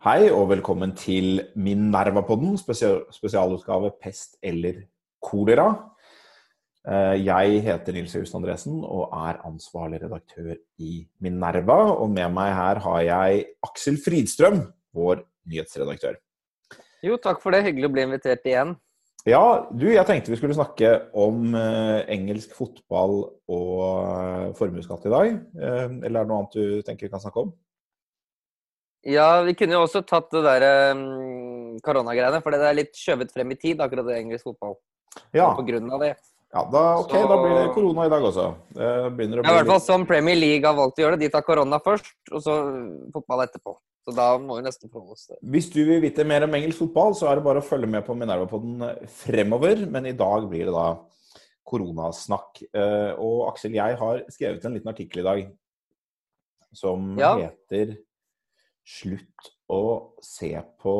Hei og velkommen til Minerva-podden, spesial, spesialutgave pest eller kolera. Eh, jeg heter Nils August Andresen og er ansvarlig redaktør i Minerva. Og med meg her har jeg Aksel Fridstrøm, vår nyhetsredaktør. Jo, takk for det. Hyggelig å bli invitert igjen. Ja, du, jeg tenkte vi skulle snakke om eh, engelsk fotball og eh, formuesskatt i dag. Eller er det noe annet du tenker vi kan snakke om? Ja, vi kunne jo også tatt det der um, koronagreiene, for det er litt skjøvet frem i tid, akkurat det engelsk fotball. Ja, På grunn av det. ja da, ok, Så- da blir det korona i dag også. Det begynner å Ja, I hvert fall sånn Premier League har valgt å gjøre det. De tar korona først, og så fotball etterpå. Så da må vi nesten forholde oss til det. Hvis du vil vite mer om engelsk fotball, så er det bare å følge med på Minerva-podden fremover. Men i dag blir det da koronasnakk. Eh, Og Aksel, jeg har skrevet en liten artikkel i dag som Ja. heter 'Slutt å se på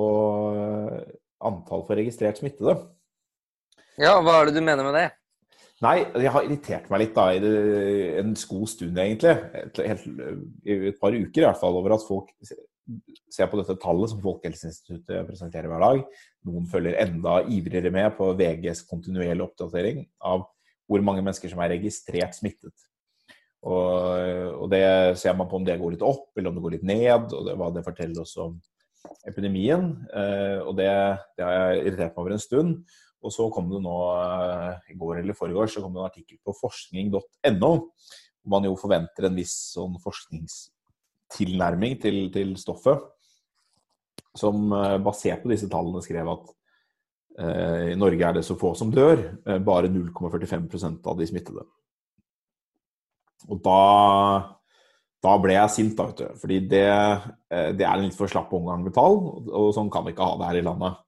eh, antall for registrert smittede'. Ja, hva er det du mener med det? Nei, jeg har irritert meg litt da i en god stund, egentlig. Et, helt, I et par uker i hvert fall, over at folk ser på dette tallet som Folkehelseinstituttet presenterer hver dag. Noen følger enda ivrigere med på VGs kontinuerlige oppdatering av hvor mange mennesker som er registrert smittet. Og, og det ser man på om det går litt opp, eller om det går litt ned, og det, hva det forteller oss om epidemien. Eh, og det, det har jeg irritert meg over en stund. Og så kom det nå, eh, i går eller foregårs, så kom det en artikkel på forskning.no, hvor man jo forventer en viss sånn forskningstilnærming til, til stoffet. Som eh, basert på disse tallene skrev at eh, i Norge er det så få som dør, eh, bare 0,45% av de smittede. Og da, da ble jeg sint, da, vet du. Fordi det, eh, det er en litt for slapp omgang med tall, og, sånn kan vi ikke ha det her i landet.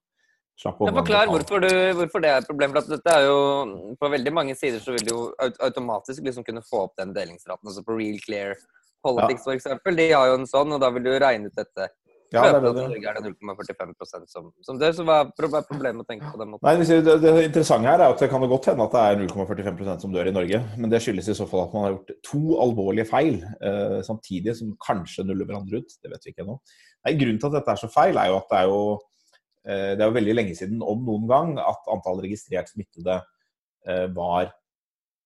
Slapp omgang med Forklar tall. hvorfor, du, hvorfor det er et problem. For at dette er jo, På veldig mange sider så vil du jo automatisk liksom kunne få opp den delingsraten. altså På Real Clear Politics for eksempel, De har jo en sånn, og da vil du regne ut dette. Ja, det er i Norge er det 0,45% som, som dør. Så er hva er problemet å tenke på den måten? Nei, det, det interessante her er at det kan godt hende at det er 0,45% som dør i Norge. Men det skyldes i så fall at man har gjort to alvorlige feil eh, samtidig, som kanskje nuller hverandre ut. Det vet vi ikke ennå. Grunnen til at dette er så feil, er jo at det er jo, eh, det er jo veldig lenge siden, om noen gang, at antall registrert smittede eh, var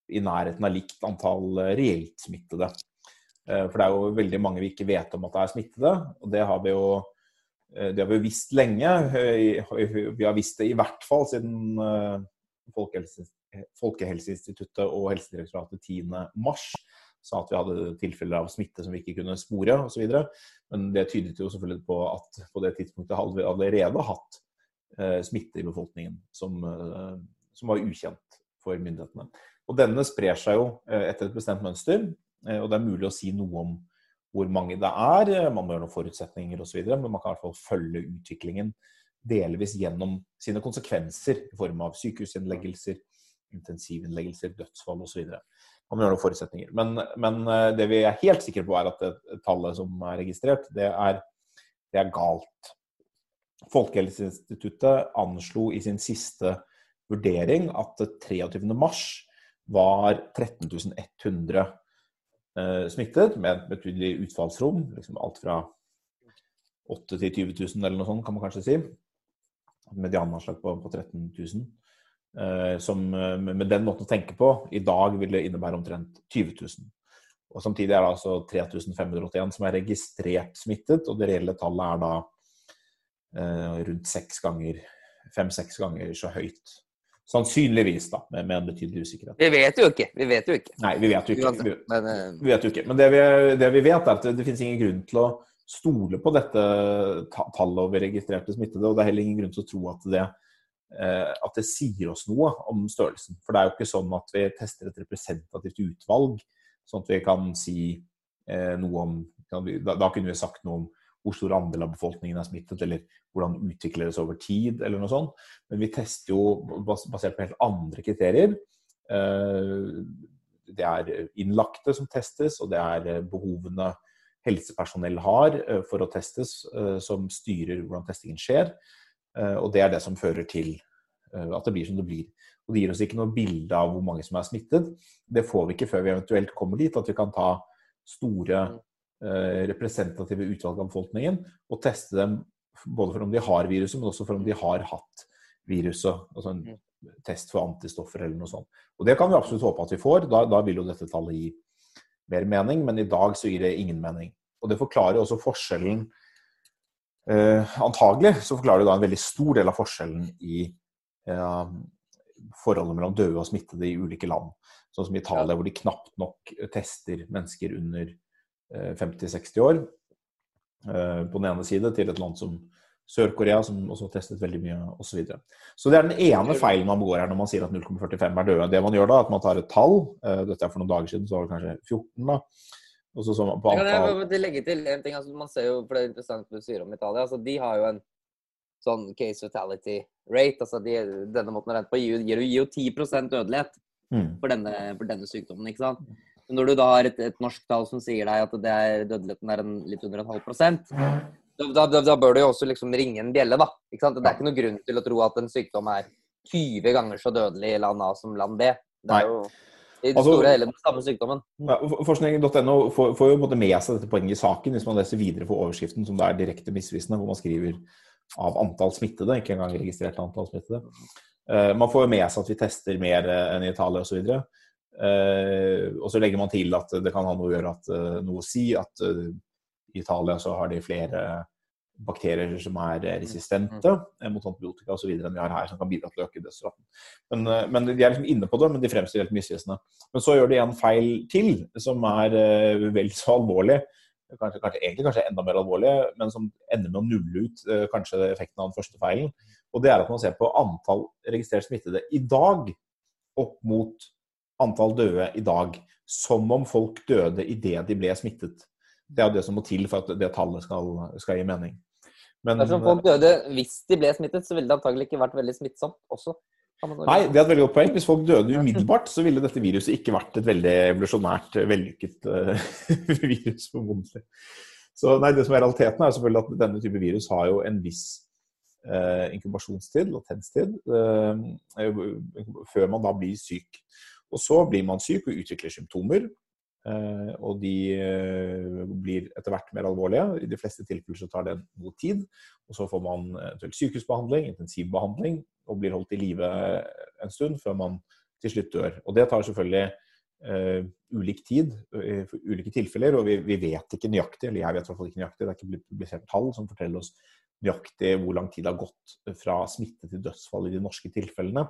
i nærheten av likt antall eh, reelt smittede. Eh, For det er jo veldig mange vi ikke vet om at det er smittede, og det har vi jo eh, har vi visst lenge. Eh, Vi har visst det i hvert fall siden eh, Folkehelse- Folkehelseinstituttet og Helsedirektoratet 10.3 sa at vi hadde tilfeller av smitte som vi ikke kunne spore osv. Men det tydet jo selvfølgelig på at på det tidspunktet hadde vi allerede hatt smitte i befolkningen som, som var ukjent for myndighetene. Og denne sprer seg jo etter et bestemt mønster, og det er mulig å si noe om hvor mange det er. eh, Man må gjøre noen forutsetninger osv., men man kan i hvert fall følge utviklingen delvis gjennom sine konsekvenser i form av sykehusinnleggelser, intensivinnleggelser, dødsfall osv. Man må gjøre noen forutsetninger. Men, men eh, det vi er helt sikre på, er at det tallet som er registrert, det er, det er galt. Folkehelseinstituttet anslo i sin siste vurdering at 23.3 var 13 100 eh, smittet, med et betydelig utfallsrom. Liksom alt fra 8 til 20 000 eller noe sånt, kan man kanskje si. Mediananslag på, på 13 000. Eh, som eh, med den måten å tenke på, i dag vil det innebære omtrent 20 000. Og Samtidig er det altså 3581 som er registrert smittet, og det reelle tallet er da eh, rundt seks ganger, fem-seks ganger så høyt. Sannsynligvis, da, med, med en betydelig usikkerhet. Vi vet jo ikke. Vi vet jo ikke. Nei, vi vet jo ikke. Vi, Men eh, vi vet jo ikke. Men det vi, det vi vet, er at det, det finnes ingen grunn til å stole på dette tallet over registrerte smittede. Og det er heller ingen grunn til å tro at det, eh, at det sier oss noe om størrelsen. For det er jo ikke sånn at vi tester et representativt utvalg, sånn at vi kan si eh, noe om da, da kunne vi sagt noe om hvor stor andel av befolkningen er smittet, eller hvordan utvikler det seg over tid, eller noe sånt. Men vi tester jo basert på helt andre kriterier. Eh, Det er innlagte som testes, og det er eh, behovene helsepersonell har eh, for å testes, som styrer hvordan testingen skjer. Og det er det som fører til at det blir som det blir. Og Det gir oss ikke noe bilde av hvor mange som er smittet. Det får vi ikke før vi eventuelt kommer dit at vi kan ta store representative utvalg av befolkningen og teste dem både for om de har viruset, men også for om de har hatt viruset. Altså en Mm. test for antistoffer eller noe sånt. Og det kan vi absolutt håpe at vi får. Da, da vil jo dette tallet gi mer mening, men i dag så gir det ingen mening. Og det forklarer også forskjellen eh, Antagelig så forklarer det da en veldig stor del av forskjellen i eh, forholdet mellom døde og smittede i ulike land. Sånn som Italia, hvor de knapt nok tester mennesker under eh, 50-60 år eh, på den ene side, til et land som Sør-Korea, som også har testet veldig mye, osv. Så, videre. så det er den ene feilen man begår her når man sier at 0,45 er døde. Det man gjør da, at man tar et tall. eh, Dette er for noen dager siden, så var det kanskje 14, da. Og så så man på kan antall jeg bare legge til en ting. Altså, man ser jo, for det er interessant du sier om Italia. altså De har jo en sånn case fatality rate. altså de, Denne måten å regne på gir, gir jo 10 dødelighet mm. for denne, for denne sykdommen. ikke sant? Når du da har et, et norsk tall som sier deg at det er, dødeligheten er en, litt under en halv prosent, da, da, da, bør du jo også liksom ringe en bjelle, da. ikke sant? Det er ikke noen grunn til å tro at en sykdom er 20 ganger så dødelig i land A som land B. Det er jo i det Altså- store hele den samme sykdommen. Ja, Forskning.no får, får jo på med seg dette poenget i saken hvis man leser videre for overskriften, som det er direkte misvisende, hvor man skriver av antall smittede, ikke engang registrert antall smittede. Uh, man får jo med seg at vi tester mer eh, enn i Italia osv. Uh, og så legger man til at det kan ha noe å gjøre at, eh, noe å si at eh, i Italia så har de flere bakterier som er eh, resistente eh, mot antibiotika osv. enn vi har her, som kan bidra til å øke dødsraten. Men, eh, men De er liksom inne på det, men de fremstår helt misvisende. Men så gjør de en feil til, som er eh, vel så alvorlig. Kanskje, kanskje, egentlig kanskje enda mer alvorlig, men som ender med å nulle ut eh, kanskje effekten av den første feilen. Og det er at man ser på antall registrert smittede i dag opp mot antall døde i dag. Som om folk døde idet de ble smittet. Det er jo det som må til for at det tallet skal, skal gi mening. Men, Dersom folk døde hvis de ble smittet, så ville det antagelig ikke vært veldig smittsomt også. Nei, det er et veldig godt poeng. Hvis folk døde umiddelbart, så ville dette viruset ikke vært et veldig evolusjonært vellykket uh, virus. formodentlig. Så nei, det som er realiteten, er selvfølgelig at denne type virus har jo en viss uh, inkubasjonstid, latenstid, uh, før man da blir syk. Og så blir man syk og utvikler symptomer. Uh, og de uh, blir etter hvert mer alvorlige. I de fleste tilfeller så tar det noe tid. Og så får man eventuelt sykehusbehandling, intensivbehandling, og blir holdt i live en stund før man til slutt dør. Og det tar selvfølgelig uh, ulik tid for ulike tilfeller, og vi, vi, vet ikke nøyaktig, eller jeg vet i hvert fall ikke nøyaktig, det er ikke publisert tall som forteller oss nøyaktig hvor lang tid det har gått fra smitte til dødsfall i de norske tilfellene.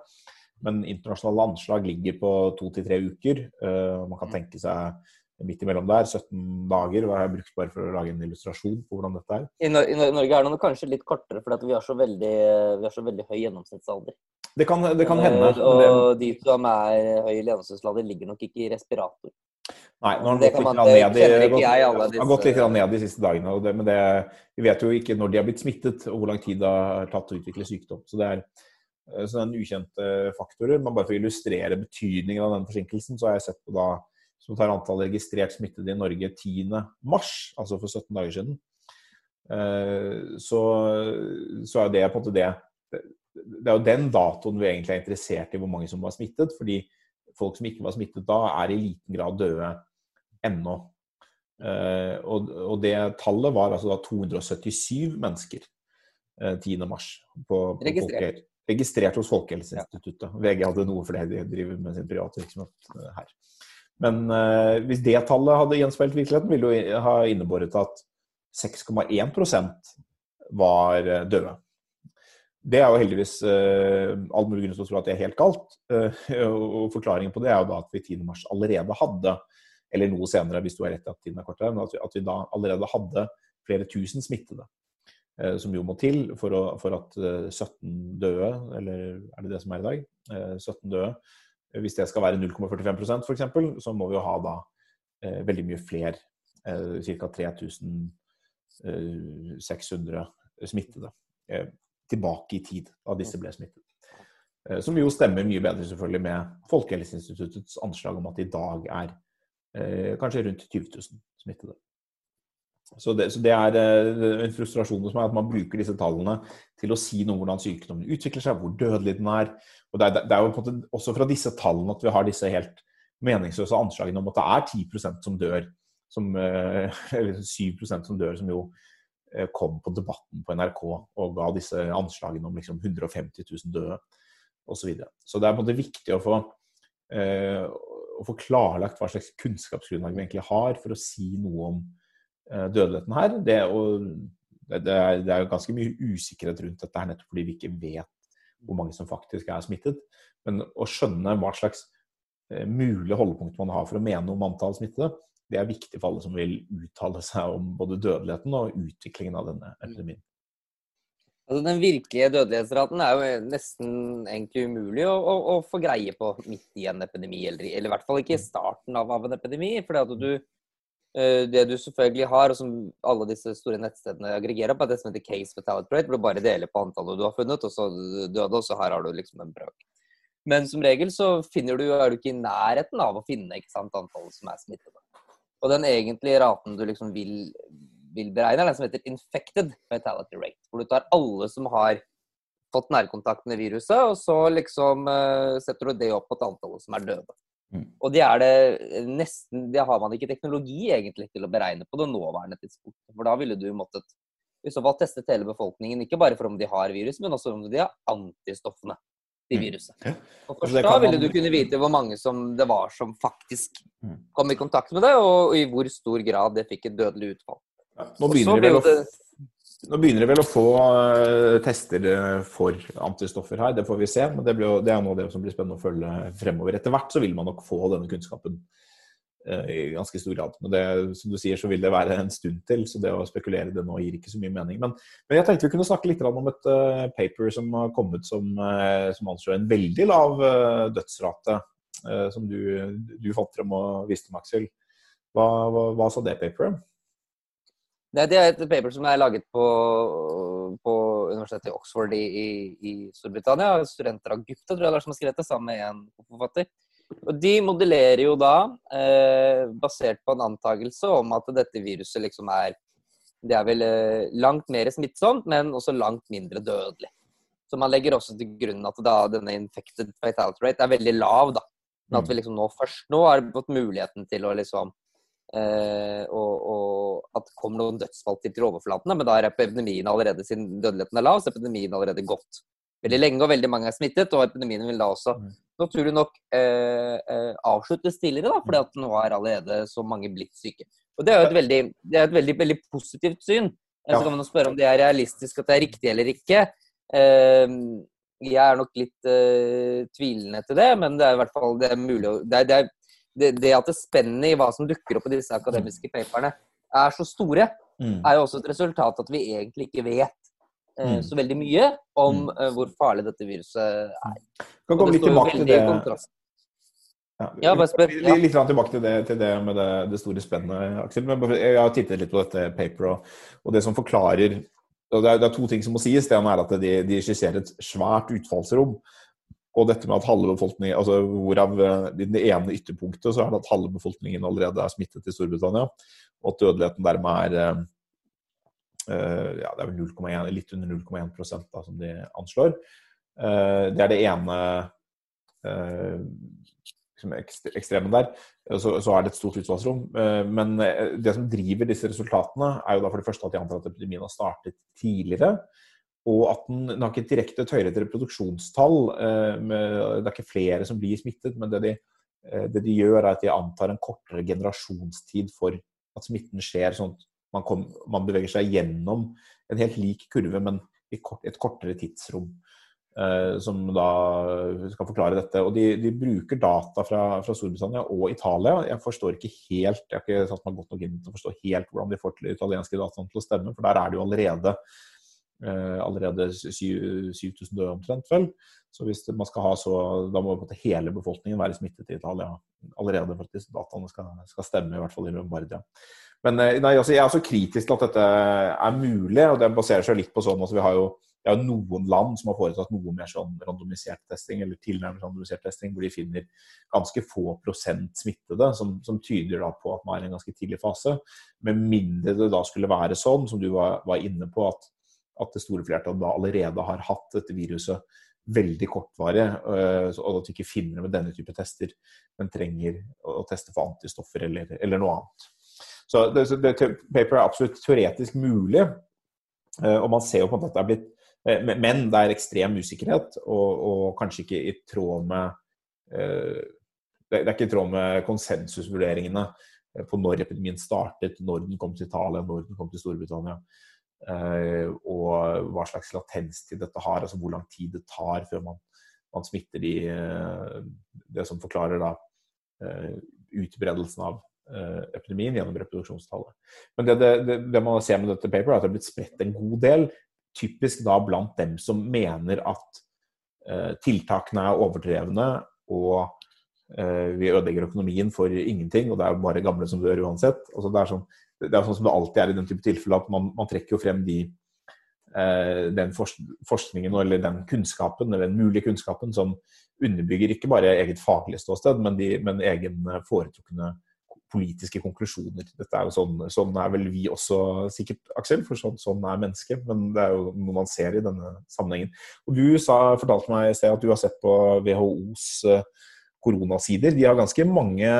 Men internasjonale anslag ligger på to til tre uker. Uh, man kan tenke seg midt imellom der, 17 dager. Har jeg brukt bare for å lage en illustrasjon på hvordan dette er? I, Nor I Norge er det kanskje litt kortere, for vi har så veldig, vi har så veldig høy gjennomsnittsalder. Det kan, det kan hende. Uh, og de som er høy gjennomsnittsalder, ligger nok ikke i respirator. Nei, nå har det gått litt ned, gått litt de siste dagene. det, Men det, vi vet jo ikke når de har blitt smittet, og hvor lang tid det har tatt å utvikle sykdom. Så det er sånne ukjente faktorer. Men bare for å illustrere betydningen av den forsinkelsen, så har jeg sett på da som tar antall registrert smittede i Norge 10. mars, altså for 17 dager siden. Så, så er det på en måte det Det er jo den datoen vi egentlig er interessert i hvor mange som var smittet. fordi folk som ikke var smittet da, er i liten grad døde ennå. Og, og det tallet var altså da 277 mennesker 10. mars. På, på Registrert. Registrert hos Folkehelseinstituttet. VG hadde noe for det de driver med sin private virksomhet her. Men eh, hvis det tallet hadde gjenspeilt virkeligheten, ville det ha innebåret at 6,1% var uh, døde. Det er jo heldigvis eh, all mulig grunn til å tro at det er helt galt. og forklaringen på det er jo da at vi 10. mars allerede hadde, eller noe senere hvis du har rett i at tiden er kortere, men at vi, at vi da allerede hadde flere tusen smittede. Som jo må til for, å, for at 17 døde, eller er det det som er i dag? 17 døde hvis det skal være 0,45% f.eks., så må vi jo ha da eh, veldig mye flere, eh, ca. 3600 smittede, eh, tilbake i tid da disse ble smittet. Eh, som jo stemmer mye bedre selvfølgelig med Folkehelseinstituttets anslag om at i dag er eh, kanskje rundt 20 000 smittede. Så det, så det, er en frustrasjon hos meg at man bruker disse tallene til å si noe om hvordan sykdommen utvikler seg, hvor dødelig den er. Og Det det er jo på en måte også fra disse tallene at vi har disse helt meningsløse anslagene om at det er 10% som dør, som, eller 7% som dør, som jo eh, kom på Debatten på NRK og ga disse anslagene om liksom 150 000 døde osv. Så, videre. så det er på en måte viktig å få, eh, å få klarlagt hva slags kunnskapsgrunnlag vi egentlig har for å si noe om eh, dødeligheten her. Det, og, det, er, det er ganske mye usikkerhet rundt dette her nettopp fordi vi ikke vet hvor mange som faktisk er smittet. Men å skjønne hva slags eh, mulige holdepunkt man har for å mene om antall smittede, det er viktig for alle som vil uttale seg om både dødeligheten og utviklingen av denne epidemien. Altså, den virkelige dødelighetsraten er jo nesten egentlig umulig å, å, å, få greie på midt i en epidemi, eller, eller i hvert fall ikke i starten av, av en epidemi. fordi at du, eh, Det du selvfølgelig har, og som alle disse store nettstedene aggregerer på, er det som heter case fatality rate, hvor du bare deler på antallet du har funnet, og så døde, og så her har du liksom en brøk. Men som regel så finner du, er du ikke i nærheten av å finne ikke sant, antallet som er smittede. Og den egentlige raten du liksom vil vil beregne, er den som heter infected fatality rate. Hvor du tar alle som har fått nærkontakt med viruset, og så liksom uh, setter du det opp mot antallet som er døde. Mm. Og det er det nesten Det har man ikke teknologi egentlig til å beregne på det nåværende tidspunktet. For da ville du måttet i så fall testet hele befolkningen, ikke bare for om de har virus, men også om de har antistoffene til mm. viruset. Og først da ville du kunne vite hvor mange som det var som faktisk mm. kom i kontakt med det, og i hvor stor grad det fikk et dødelig utfall. Nå begynner, de vel å, nå begynner de vel å få uh, tester eh, for antistoffer her, det får vi se. Men det, blir, det er noe av det som blir spennende å følge fremover. Etter hvert så vil man nok få denne kunnskapen uh, i ganske stor grad. Men det, som du sier, så vil det være en stund til, så det å spekulere det nå gir ikke så mye mening. Men, men jeg tenkte vi kunne snakke litt om et uh, paper som har kommet som, som anslår en veldig lav dødsrate, som du, du fant frem og viste, Maxel. Hva, hva, hva sa det paperet? Nei, Det er et paper som er laget på, på universitetet i Oxford i, i, i, Storbritannia. Studenter av Gupta tror jeg det er som har skrevet det, sammen med en forfatter. Og De modellerer jo da, eh, basert på en antakelse om at dette viruset liksom er det er vel eh, langt mer smittsomt, men også langt mindre dødelig. Så man legger også til grunn at da denne infected fatality rate er veldig lav. da. Men at vi mm. liksom nå først nå har fått muligheten til å liksom Eh, og, og, at det kommer noen dødsfall til, overflatene. Men da er epidemien allerede, siden dødeligheten er lav, så er epidemien allerede gått veldig lenge, og veldig mange er smittet. Og epidemien vil da også mm. naturlig nok eh, eh, avsluttes tidligere, da, fordi at nå er allerede så mange blitt syke. Og Det er jo et veldig, det et veldig, veldig positivt syn. Ja. Så kan man spørre om det er realistisk at det er riktig eller ikke. Eh, jeg er nok litt uh, tvilende til det, men det er i hvert fall det er mulig å, det er, det er, det, det at det spennet i hva som dukker opp i disse akademiske paperne, er så store, mm. er jo også et resultat at vi egentlig ikke vet eh, mm. så veldig mye om mm. eh, hvor farlig dette viruset er. Kan komme litt tilbake til det. Ja, ja, spør. Ja. Litt tilbake til det, til det med det, det, store spennet, Aksel. Men jeg har tittet litt på dette paperet, og, og, det som forklarer og det er, det er, to ting som må sies. Det ene er at de, de skisserer et svært utfallsrom. Og dette med at halve befolkningen, altså hvorav eh, i det ene ytterpunktet så er det at halve befolkningen allerede er smittet i Storbritannia, og at dødeligheten dermed er uh, ja, det er vel 0,1, litt under 0,1% som de anslår. Det er det ene uh, ekstremen der. Så, så, er det et stort utvalgsrom. Men det som driver disse resultatene, er jo da for det første at de antar at epidemien har startet tidligere og at den, den har ikke direkte et høyere reproduksjonstall. Eh, det er ikke flere som blir smittet, men det de, eh, det de, gjør, er at de antar en kortere generasjonstid for at smitten skjer. sånn at man, kom, man beveger seg gjennom en helt lik kurve, men i et kortere tidsrom. Uh, som da skal forklare dette. Og de, de bruker data fra, fra, Storbritannia og Italia. Jeg forstår ikke helt jeg har ikke satt meg godt nok inn til å forstå helt hvordan de får til italienske dataene til å stemme, for der er det jo allerede Eh, allerede 7000 døde omtrent, vel. Så hvis man skal ha så, da må hele befolkningen være smittet i Italia allerede for at dataene skal, skal stemme, i hvert fall i Lombardia. Men eh, nei, altså, jeg er så kritisk til at dette er mulig, og det baserer seg litt på sånn altså, vi har jo det er noen land som har foretatt noe mer sånn randomisert testing, eller tilnærmet randomisert testing, hvor de finner ganske få prosent smittede, som, som tyder da på at man er i en ganske tidlig fase. Med mindre det da skulle være sånn, som du var, var inne på, at at det store flertallet da allerede har hatt dette viruset veldig kortvarig, øh, og at vi ikke finner det med denne type tester, men trenger å teste for antistoffer eller, eller noe annet. Så det, det, paper er absolutt teoretisk mulig, Eh, og man ser jo på at det er blitt eh, Men det er ekstrem usikkerhet, og, og kanskje ikke i tråd med eh, Det er ikke i tråd med konsensusvurderingene på når epidemien startet, når den kom til Italia, når den kom til Storbritannia. Og hva slags latenstid dette har, altså hvor lang tid det tar før man, man smitter de, det som forklarer da utbredelsen av Eh, epidemien gjennom reproduksjonstallet. Men det, det, det, man ser med dette paper, er at det har blitt spredt en god del. Typisk da blant dem som mener at tiltakene er overdrevne og vi ødelegger økonomien for ingenting, og det er bare gamle som dør uansett. Altså, det, er sånn, det er sånn som det alltid er i den type tilfeller, at man, man trekker jo frem de, eh, den forskningen eller den kunnskapen, eller den mulige kunnskapen som underbygger ikke bare eget faglig ståsted, men, de, men egen foretrukne politiske konklusjoner. Dette er jo sånn, sånn er vel vi også sikkert, Aksel, for sånn, sånn, er mennesket. Men det er jo noe man ser i denne sammenhengen. Og Du sa, fortalte meg i sted at du har sett på WHOs uh, koronasider. De har ganske mange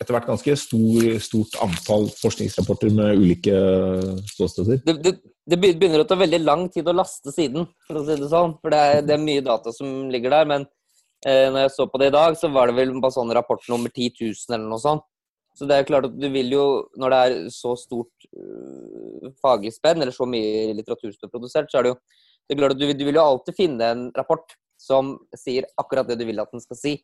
etter hvert ganske stor, stort antall forskningsrapporter med ulike ståsteder. Det, det, det, begynner å ta veldig lang tid å laste siden, for å si det sånn. For det er, det er mye data som ligger der. Men eh, når jeg så på det i dag, så var det vel bare sånn rapport nummer 10 000 eller noe sånt. Så det er klart at du vil jo, når det er så stort uh, faglig spenn, eller så mye litteratur som er produsert, så er det jo det er klart at du, du, vil jo alltid finne en rapport som sier akkurat det du vil at den skal si.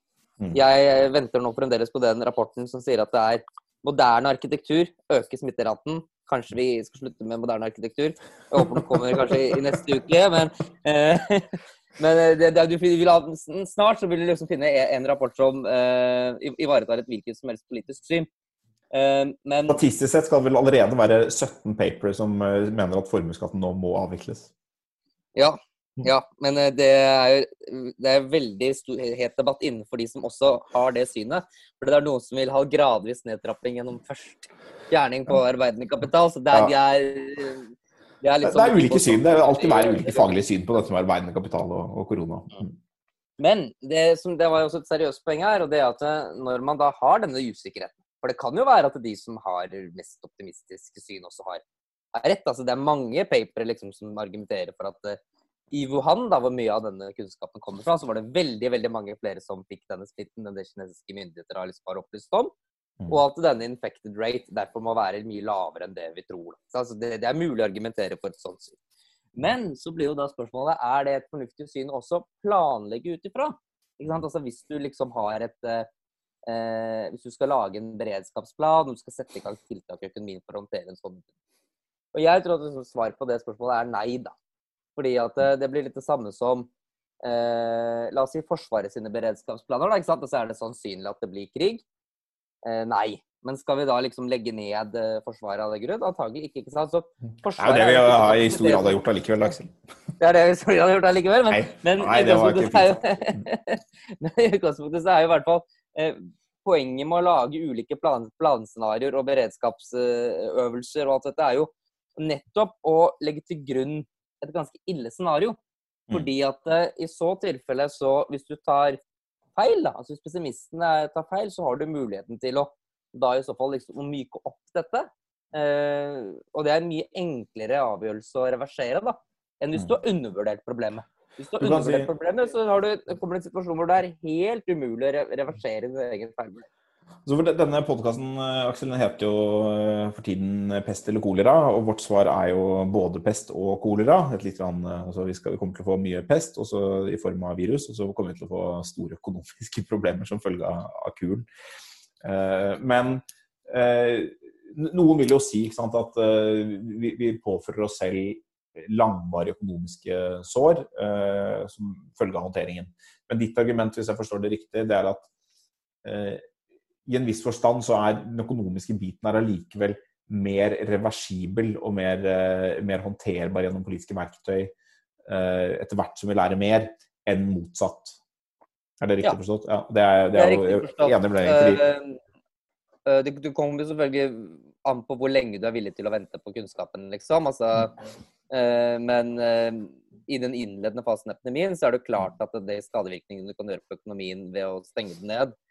Mm. Jeg venter nå fremdeles på den rapporten som sier at det er moderne arkitektur øker smitteraten. Kanskje vi skal slutte med moderne arkitektur. Jeg håper den kommer kanskje i neste uke, men eh, Men eh, det, det, du vil ha, snart så vil du liksom finne en rapport som uh, ivaretar et hvilket som helst politisk syn. Uh, men, Statistisk sett skal det vel allerede være 17 papers som uh, mener at formuesskatten nå må avvikles? Ja. Ja, men det er det er veldig stor, het debatt innenfor de som også har det synet. For det er noen som vil ha gradvis nedtrapping gjennom først fjerning på arbeidende kapital. Så det er, ja. de er det er, liksom, det er ulike syn. Det vil alltid være ulike faglige syn på dette med arbeidende kapital og, og korona. Mm. Men det, som, det var jo også et seriøst poeng her, og det er at eh, når man da har denne usikkerheten For det kan jo være at de som har mest optimistiske syn, også har, har rett. Altså, det er mange papere liksom, som argumenterer for at uh, i Wuhan, da, hvor mye av denne kunnskapen kommer fra, så var det veldig veldig mange flere som fikk denne smitten enn det kinesiske myndigheter har liksom opplyst om. Mm. Og at denne infected rate derfor må være mye lavere enn det vi tror. Altså det, det, er mulig å argumentere for et sånt syn. Men så blir jo da spørsmålet er det et fornuftig syn også planlegge ut ifra. Altså hvis du liksom har et eh, Hvis du skal lage en beredskapsplan, du skal sette i gang tiltak i økonomien for å håndtere en sånn Og jeg tror at svaret på det spørsmålet er nei, da. Fordi at eh, det blir litt det samme som eh, La oss si Forsvaret sine beredskapsplaner. Da, ikke sant? Og så er det sannsynlig at det blir krig. Eh, nei. Men skal vi da liksom legge ned eh, Forsvaret av det grunn? Antagelig ikke. ikke sant? Så forsvaret, det er det vi har i stor grad gjort allikevel, Aksel. Det er det vi i stor grad har gjort allikevel, men, nei, men nei, det var ikke fint. i utgangspunktet så er jo i hvert fall eh, poenget med å lage ulike plan, planscenarioer og beredskapsøvelser og alt dette, er jo nettopp å legge til grunn et ganske ille scenario. Mm. Fordi at eh, i så tilfelle, så hvis du tar feil, da, altså hvis pessimistene tar feil, så har du muligheten til å da i så fall liksom myke opp dette. Eh, og det er en mye enklere avgjørelse å reversere da, enn hvis du har undervurdert problemet. Hvis du har undervurdert problemet, så har du, kommer det en situasjon hvor det er helt umulig å reversere din egen feil. Så denne podkasten heter jo eh, for tiden 'Pest eller kolera'. Og vårt svar er jo både pest og kolera. Rann, altså vi, skal, vi, kommer til å få mye pest også i form av virus, og så kommer vi til å få store økonomiske problemer som følge av, av kuren. Eh, men eh, noen vil jo si sant, at eh, vi, vi, påfører oss selv langvarige økonomiske sår eh, som følge av håndteringen. Men ditt argument, hvis jeg forstår det riktig, det er at eh, i en viss forstand så er den økonomiske biten her allikevel mer reversibel og mer, uh, mer, håndterbar gjennom politiske verktøy uh, etter hvert som vi lærer mer, enn motsatt. Er det riktig ja. forstått? Ja, det er, det er, det er enig med deg. Fordi... Uh, det, det kommer selvfølgelig an på hvor lenge du er villig til å vente på kunnskapen, liksom. Altså, men i den innledende fasen av epidemien så er det klart at det skadevirkningene du kan gjøre på økonomien ved å stenge den ned, eh,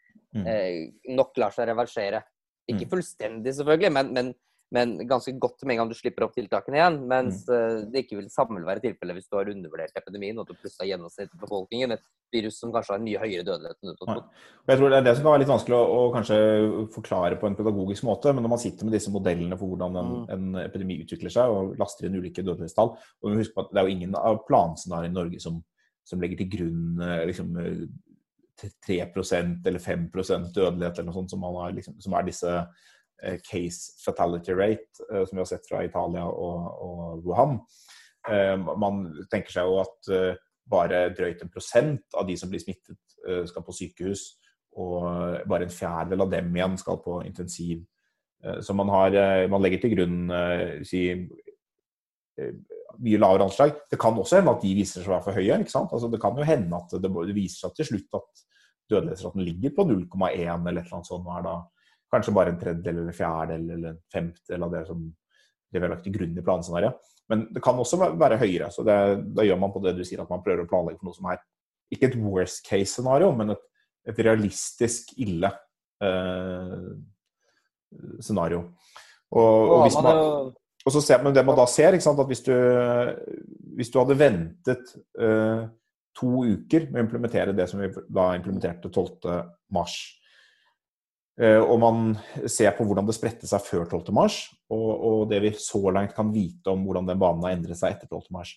nok lar seg reversere. Ikke mm. fullstendig, selvfølgelig, men, men, men ganske godt med en gang du slipper opp tiltakene igjen. Mens mm. det ikke vil samme være tilfellet hvis du har undervurdert epidemien og du plutselig har gjennomsnittet befolkningen. Et virus som kanskje har en mye høyere dødelighet enn utgangspunkt. Jeg tror det er det som kan være litt vanskelig å, å, kanskje forklare på en pedagogisk måte. Men når man sitter med disse modellene for hvordan en, mm. en epidemi utvikler seg, og laster inn ulike dødelighetstall og husk på at Det er jo ingen av planscenarioene i Norge som, som, legger til grunn eh, liksom, 3% eller 5% dødelighet eller noe sånt som, har, liksom, som er disse Eh, case fatality rate, eh, som vi har sett fra Italia og, og Wuhan. Eh, man tenker seg jo at bare drøyt en prosent av de som blir smittet, skal på sykehus. Og bare en fjerdedel av dem igjen skal på intensiv. Så man, har, man legger til grunn si, mye lavere anslag. Det kan også hende at de viser seg å være for høye. ikke sant? Altså, det kan jo hende at det, det viser seg til slutt at dødelighetsraten ligger på 0,1 eller et eller annet sånt. Er da Kanskje bare en tredjedel eller fjerdedel eller en femtedel av det som det vi har lagt til grunn i planscenarioet. Men det kan også være høyere. så det, Da gjør man på det du sier, at man prøver å planlegge for noe som er ikke et worst case-scenario, men et, et, realistisk ille eh, scenario. Og, og, hvis man, og så ser man det man da ser, sant, at hvis du, hvis du hadde ventet eh, to uker med å implementere det som vi da implementerte 12.3, Eh, og man ser på hvordan det spredte seg før 12.3, og, og det vi så langt kan vite om hvordan den banen har endret seg etter 12.3.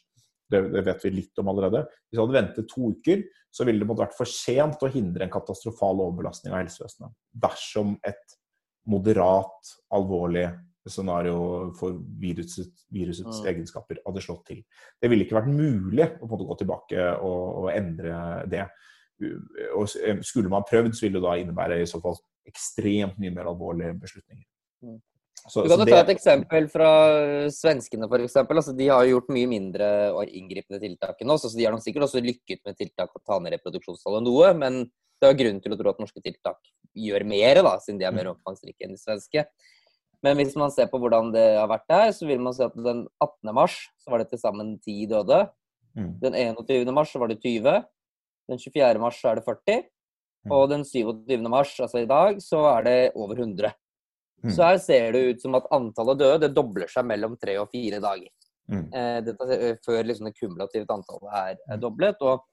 Det, det vet vi litt om allerede. Hvis vi hadde ventet to uker, så ville det måtte vært for sent å hindre en katastrofal overbelastning av helsevesenet. Dersom et moderat, alvorlig scenario for virusets, virusets mm. egenskaper hadde slått til. Det ville ikke vært mulig å gå tilbake og, og endre det. Og skulle man prøvd, så ville det da innebære i så fall ekstremt mye mer alvorlige beslutninger. Mm. Så, du kan jo det... ta et eksempel fra svenskene, f.eks. Altså, de har gjort mye mindre og inngripende tiltak enn oss. Altså, de har nok sikkert også lykket med tiltak for å ta ned reproduksjonstallet noe, men det er grunn til å tro at norske tiltak gjør mer, da, siden de er mer mm. omfangsrike enn de svenske. Men hvis man ser på hvordan det har vært der, så vil man se at den 18. mars så var det til sammen 10 døde. Mm. Den 21. mars så var det 20. Den 24. mars så er det 40. Mm. Og den 27. mars, altså i dag, så er det over 100. Mm. Så her ser det ut som at antallet døde det dobler seg mellom tre og fire dager. Mm. Eh, dette, eh, før liksom det kumulativt antallet er, er mm. doblet. Og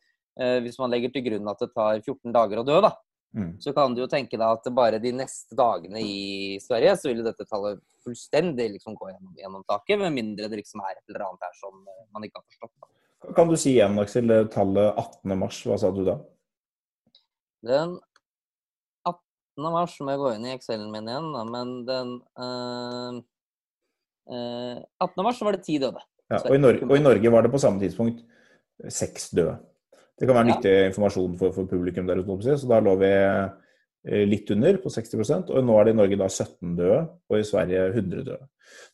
eh, hvis man legger til grunn at det tar 14 dager å dø, da, mm. så kan du jo tenke deg at bare de neste dagene i Sverige så vil dette tallet fullstendig liksom gå gjennom, gjennom taket, med mindre det liksom er et eller annet her som eh, man ikke har forstått. Da. Kan du si igjen, Aksel, tallet 18. mars, hva sa du da? Den 18. mars må jeg gå inn i Excel-en min igjen, da, men den øh, øh, 18. mars var det ti døde. Ja, og, i Norge, og, i Norge, var det på samme tidspunkt seks døde. Det kan være nyttig informasjon for, for, publikum der ute. Så da lå vi eh, litt under, på 60% og nå er det i Norge da 17 døde, og i Sverige 100 døde.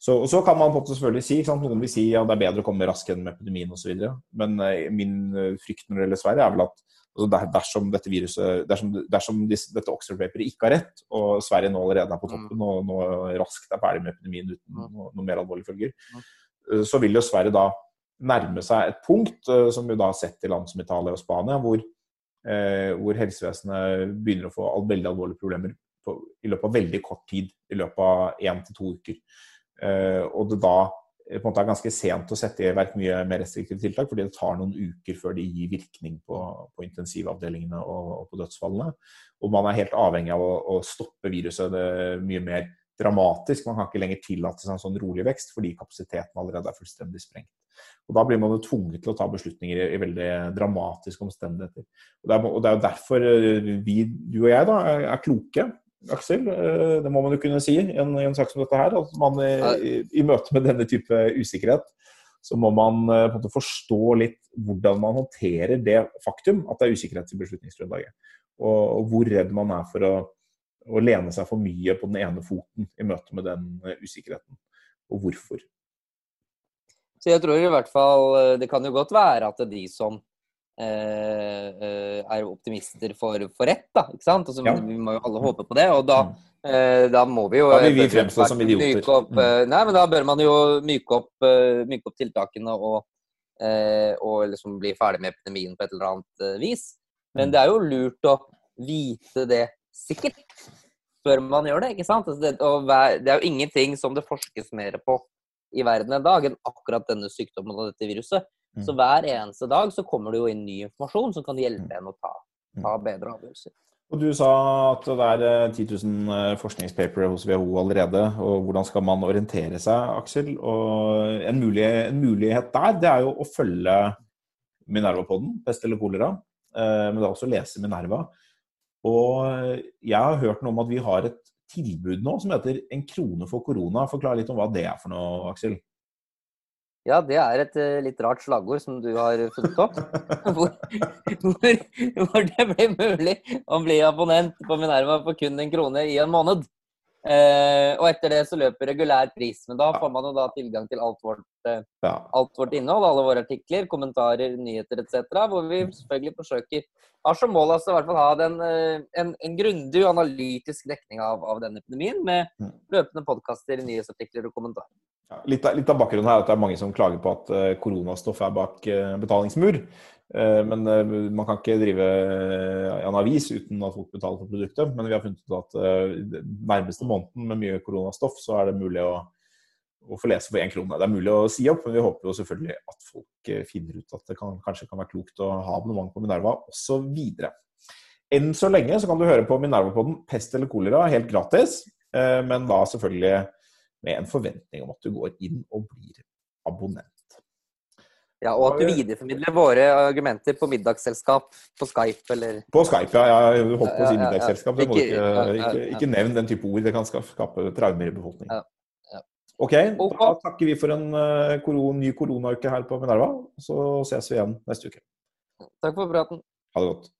Så, og så kan man selvfølgelig si, Noen vil si ja, det er bedre å komme raskt gjennom epidemien osv. Men eh, min frykt når det gjelder Sverige, er vel at Altså dersom dette viruset, dersom, dersom disse, dette Oxford-paperet ikke har rett, og Sverige nå allerede er på toppen mm. og nå raskt er ferdig med epidemien uten mm. noe, noe mer alvorlige følger, mm. eh, så vil jo Sverige da nærme seg et punkt, eh, som vi da har sett i land som Italia og Spania, hvor, eh, hvor helsevesenet begynner å få veldig alvorlige problemer på, i løpet av veldig kort tid, i løpet av én til to uker. Eh, og det da på en måte er ganske sent å sette i verk mye mer restriktive tiltak, fordi det tar noen uker før de gir virkning på, på intensivavdelingene og, og, på dødsfallene. Og man er helt avhengig av å, å stoppe viruset mye mer dramatisk. Man kan ikke lenger tillate seg en sånn rolig vekst, fordi kapasiteten allerede er fullstendig sprengt. Og Da blir man jo tvunget til å ta beslutninger i, veldig dramatiske omstendigheter. Og det, er, og det er jo derfor eh, vi, du og jeg, da, er, er kloke Aksel. Eh, det må man jo kunne si i en, i en sak som dette her. At man i, i, møte med denne type usikkerhet, så må man eh, på en måte forstå litt hvordan man håndterer det faktum at det er usikkerhet i beslutningsgrunnlaget. Og, og, hvor redd man er for å, å, lene seg for mye på den ene foten i møte med den eh, usikkerheten. Og hvorfor. Så jeg tror i hvert fall Det kan jo godt være at de som Eh, eh, er optimister for, for rett, da. Ikke sant? Altså, ja. Vi må jo alle håpe på det. Og da, mm. eh, da må vi jo Da vil vi fremstå som idioter. Opp, mm. Nei, men da bør man jo myke opp, myke opp tiltakene og, og liksom bli ferdig med epidemien på et eller annet vis. Men mm. det er jo lurt å vite det sikkert. før man gjør det. ikke sant? Altså det, det, er jo ingenting som det forskes mer på i verden en dag enn akkurat denne sykdommen og dette viruset. Mm. Så hver eneste dag så kommer det jo inn ny informasjon som kan hjelpe mm. en å ta, ta mm. bedre avgjørelser. Og Du sa at det er 10 eh, 000 eh, forskningspapere hos WHO allerede. og Hvordan skal man orientere seg, Aksel? Og en, mulighet, en mulighet der det er jo å følge Minerva-podden, pest eller kolera. Eh, men det er også å lese Minerva. Og jeg har hørt noe om at vi har et tilbud nå som heter En krone for korona. Forklar litt om hva det er for noe, Aksel? Ja, det er et uh, litt rart slagord som du har funnet opp. hvor, hvor, hvor, det blir mulig å bli abonnent på Minerva for kun en krone i en måned. Uh, og etter det så løper regulær pris. Men da får man jo da tilgang til alt vårt, uh, ja. alt vårt innhold, alle våre artikler, kommentarer, nyheter etc. Hvor vi selvfølgelig forsøker har som mål altså i hvert fall ha den, en, en grundig analytisk dekning av, av denne epidemien med mm. løpende podkaster, nyhetsartikler og kommentarer. Litt av, litt av, bakgrunnen her er at det er mange som klager på at uh, koronastoff er bak uh, betalingsmur. Uh, men man kan ikke drive en avis uten at folk betaler for produktet. Men vi har funnet ut at nærmeste måneden med mye koronastoff, så er det mulig å, å få lese for én krone. Det er mulig å si opp, men vi håper jo selvfølgelig at folk finner ut at det kan, kanskje kan være klokt å ha abonnement på Minerva osv. Enn så lenge så kan du høre på Minerva-podden Pest eller kolera helt gratis, men da selvfølgelig med en forventning om at du går inn og blir abonnent. Ja, Og at du videreformidler våre argumenter på middagsselskap på Skype, eller På Skype, ja. Jeg holdt på å si middagsselskap. Ikke, ikke, ikke nevn den type ord. Det kan skape traumer i befolkningen. Ok, da takker vi for en uh, koron, ny koronauke her på Minerva. Så ses vi igjen neste uke. Takk for praten. Ha det godt.